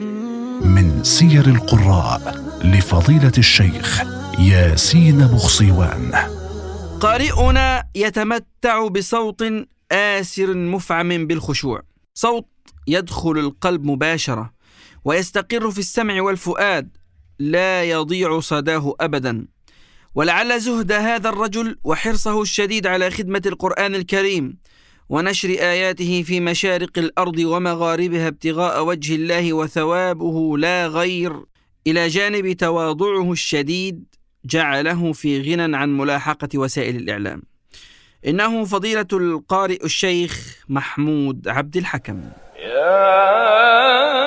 من سير القراء لفضيلة الشيخ ياسين بخصيوان قارئنا يتمتع بصوت آسر مفعم بالخشوع. صوت يدخل القلب مباشرة ويستقر في السمع والفؤاد لا يضيع صداه أبدا. ولعل زهد هذا الرجل وحرصه الشديد على خدمة القرآن الكريم ونشر آياته في مشارق الأرض ومغاربها ابتغاء وجه الله وثوابه لا غير. إلى جانب تواضعه الشديد جعله في غنى عن ملاحقة وسائل الإعلام. إنه فضيلة القارئ الشيخ محمود عبد الحكم. أيها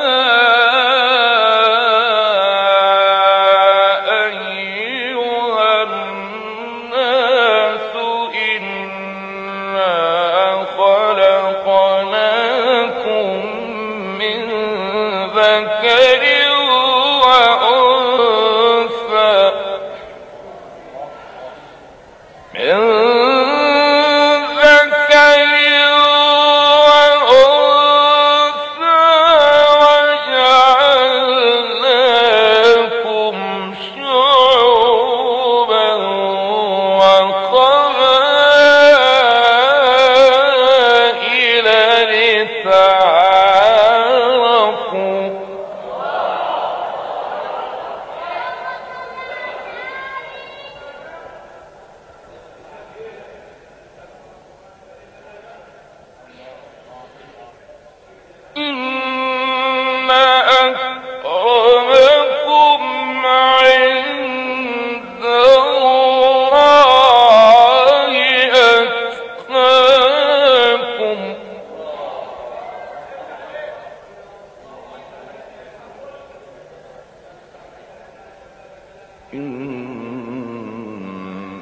إن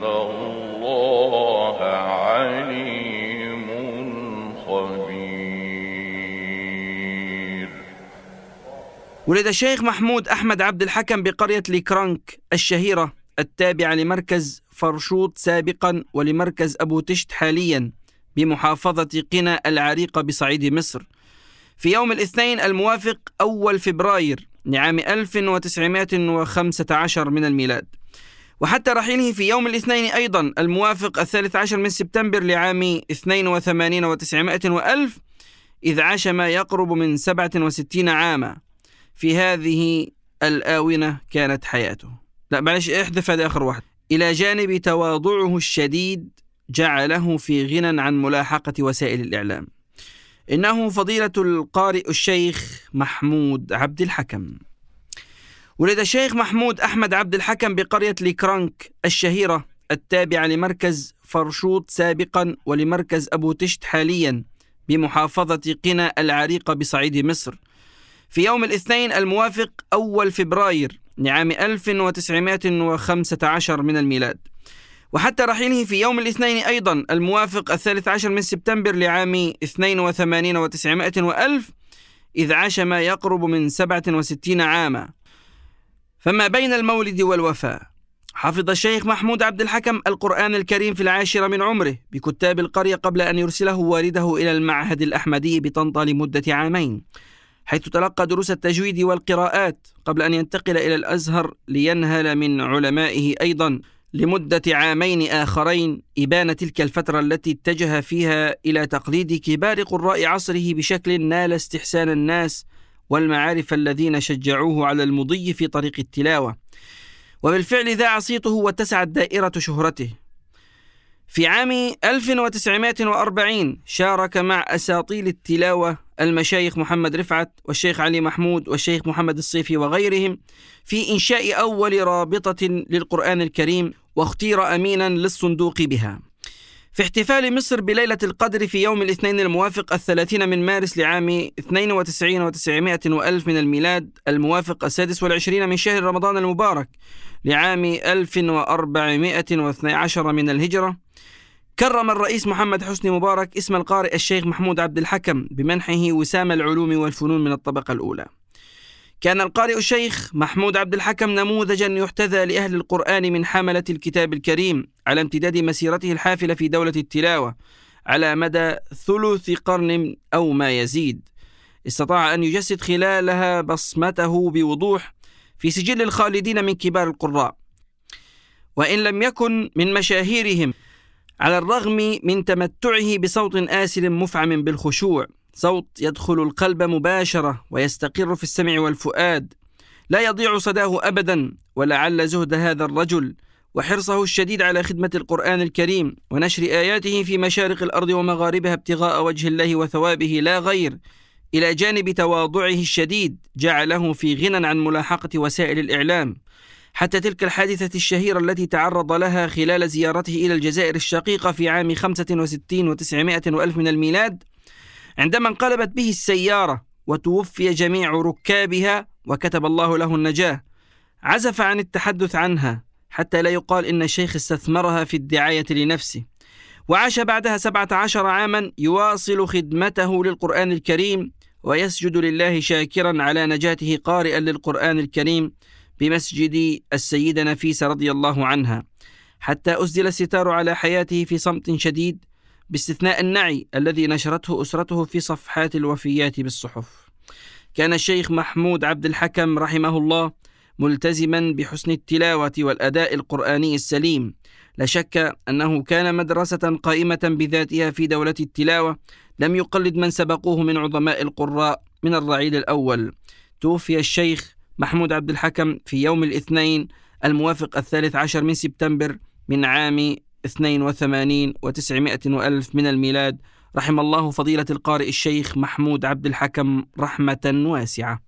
الله عليم خبير. ولد الشيخ محمود أحمد عبد الحكم بقرية ليكرانك الشهيرة التابعة لمركز فرشوط سابقا ولمركز أبو تشت حاليا بمحافظة قنا العريقة بصعيد مصر. في يوم الاثنين الموافق أول فبراير لعام 1915 من الميلاد. وحتى رحيله في يوم الاثنين أيضا الموافق الثالث عشر من سبتمبر لعام 82 وتسعمائة وألف إذ عاش ما يقرب من 67 عاما. في هذه الآونة كانت حياته. لا معلش احذف هذا آخر واحد. إلى جانب تواضعه الشديد جعله في غنى عن ملاحقة وسائل الإعلام. إنه فضيلة القارئ الشيخ محمود عبد الحكم. ولد الشيخ محمود أحمد عبد الحكم بقرية ليكرانك الشهيرة التابعة لمركز فرشوط سابقا ولمركز أبو تشت حاليا بمحافظة قنا العريقة بصعيد مصر. في يوم الاثنين الموافق أول فبراير لعام 1915 من الميلاد. وحتى رحيله في يوم الاثنين أيضا الموافق الثالث عشر من سبتمبر لعام 82 وتسعمائة وألف إذ عاش ما يقرب من 67 عاما. فما بين المولد والوفاة حفظ الشيخ محمود عبد الحكم القرآن الكريم في العاشرة من عمره بكتاب القرية قبل أن يرسله والده إلى المعهد الأحمدي بطنطا لمدة عامين حيث تلقى دروس التجويد والقراءات قبل أن ينتقل إلى الأزهر لينهل من علمائه أيضا. لمدة عامين آخرين إبان تلك الفترة التي اتجه فيها إلى تقليد كبار قراء عصره بشكل نال استحسان الناس والمعارف الذين شجعوه على المضي في طريق التلاوة. وبالفعل ذاع صيته واتسعت دائرة شهرته. في عام 1940 شارك مع أساطيل التلاوة المشايخ محمد رفعت والشيخ علي محمود والشيخ محمد الصيفي وغيرهم في إنشاء أول رابطة للقرآن الكريم واختير أمينا للصندوق بها. في احتفال مصر بليلة القدر في يوم الاثنين الموافق الثلاثين من مارس لعام 92 وتسعمائة وألف من الميلاد الموافق السادس والعشرين من شهر رمضان المبارك لعام 1412 من الهجرة. كرم الرئيس محمد حسني مبارك اسم القارئ الشيخ محمود عبد الحكم بمنحه وسام العلوم والفنون من الطبقة الأولى. كان القارئ الشيخ محمود عبد الحكم نموذجا يحتذى لأهل القرآن من حملة الكتاب الكريم على امتداد مسيرته الحافلة في دولة التلاوة على مدى ثلث قرن أو ما يزيد. استطاع أن يجسد خلالها بصمته بوضوح في سجل الخالدين من كبار القراء. وإن لم يكن من مشاهيرهم على الرغم من تمتعه بصوت آسل مفعم بالخشوع صوت يدخل القلب مباشرة ويستقر في السمع والفؤاد. لا يضيع صداه أبدا ولعل زهد هذا الرجل وحرصه الشديد على خدمة القرآن الكريم ونشر آياته في مشارق الأرض ومغاربها ابتغاء وجه الله وثوابه لا غير. إلى جانب تواضعه الشديد جعله في غنى عن ملاحقة وسائل الإعلام. حتى تلك الحادثة الشهيرة التي تعرض لها خلال زيارته إلى الجزائر الشقيقة في عام 65 وتسعمائة وألف من الميلاد عندما انقلبت به السيارة وتوفي جميع ركابها وكتب الله له النجاة. عزف عن التحدث عنها حتى لا يقال إن الشيخ استثمرها في الدعاية لنفسه. وعاش بعدها سبعة عشر عاما يواصل خدمته للقرآن الكريم ويسجد لله شاكرا على نجاته قارئا للقرآن الكريم. بمسجد السيدة نفيسة رضي الله عنها حتى أسدل الستار على حياته في صمت شديد باستثناء النعي الذي نشرته أسرته في صفحات الوفيات بالصحف. كان الشيخ محمود عبد الحكم رحمه الله ملتزما بحسن التلاوة والأداء القرآني السليم. لا شك أنه كان مدرسة قائمة بذاتها في دولة التلاوة. لم يقلد من سبقوه من عظماء القراء من الرعيل الأول. توفي الشيخ محمود عبد الحكم في يوم الاثنين الموافق الثالث عشر من سبتمبر من عام 82 وتسعمائة وألف من الميلاد. رحم الله فضيلة القارئ الشيخ محمود عبد الحكم رحمة واسعة.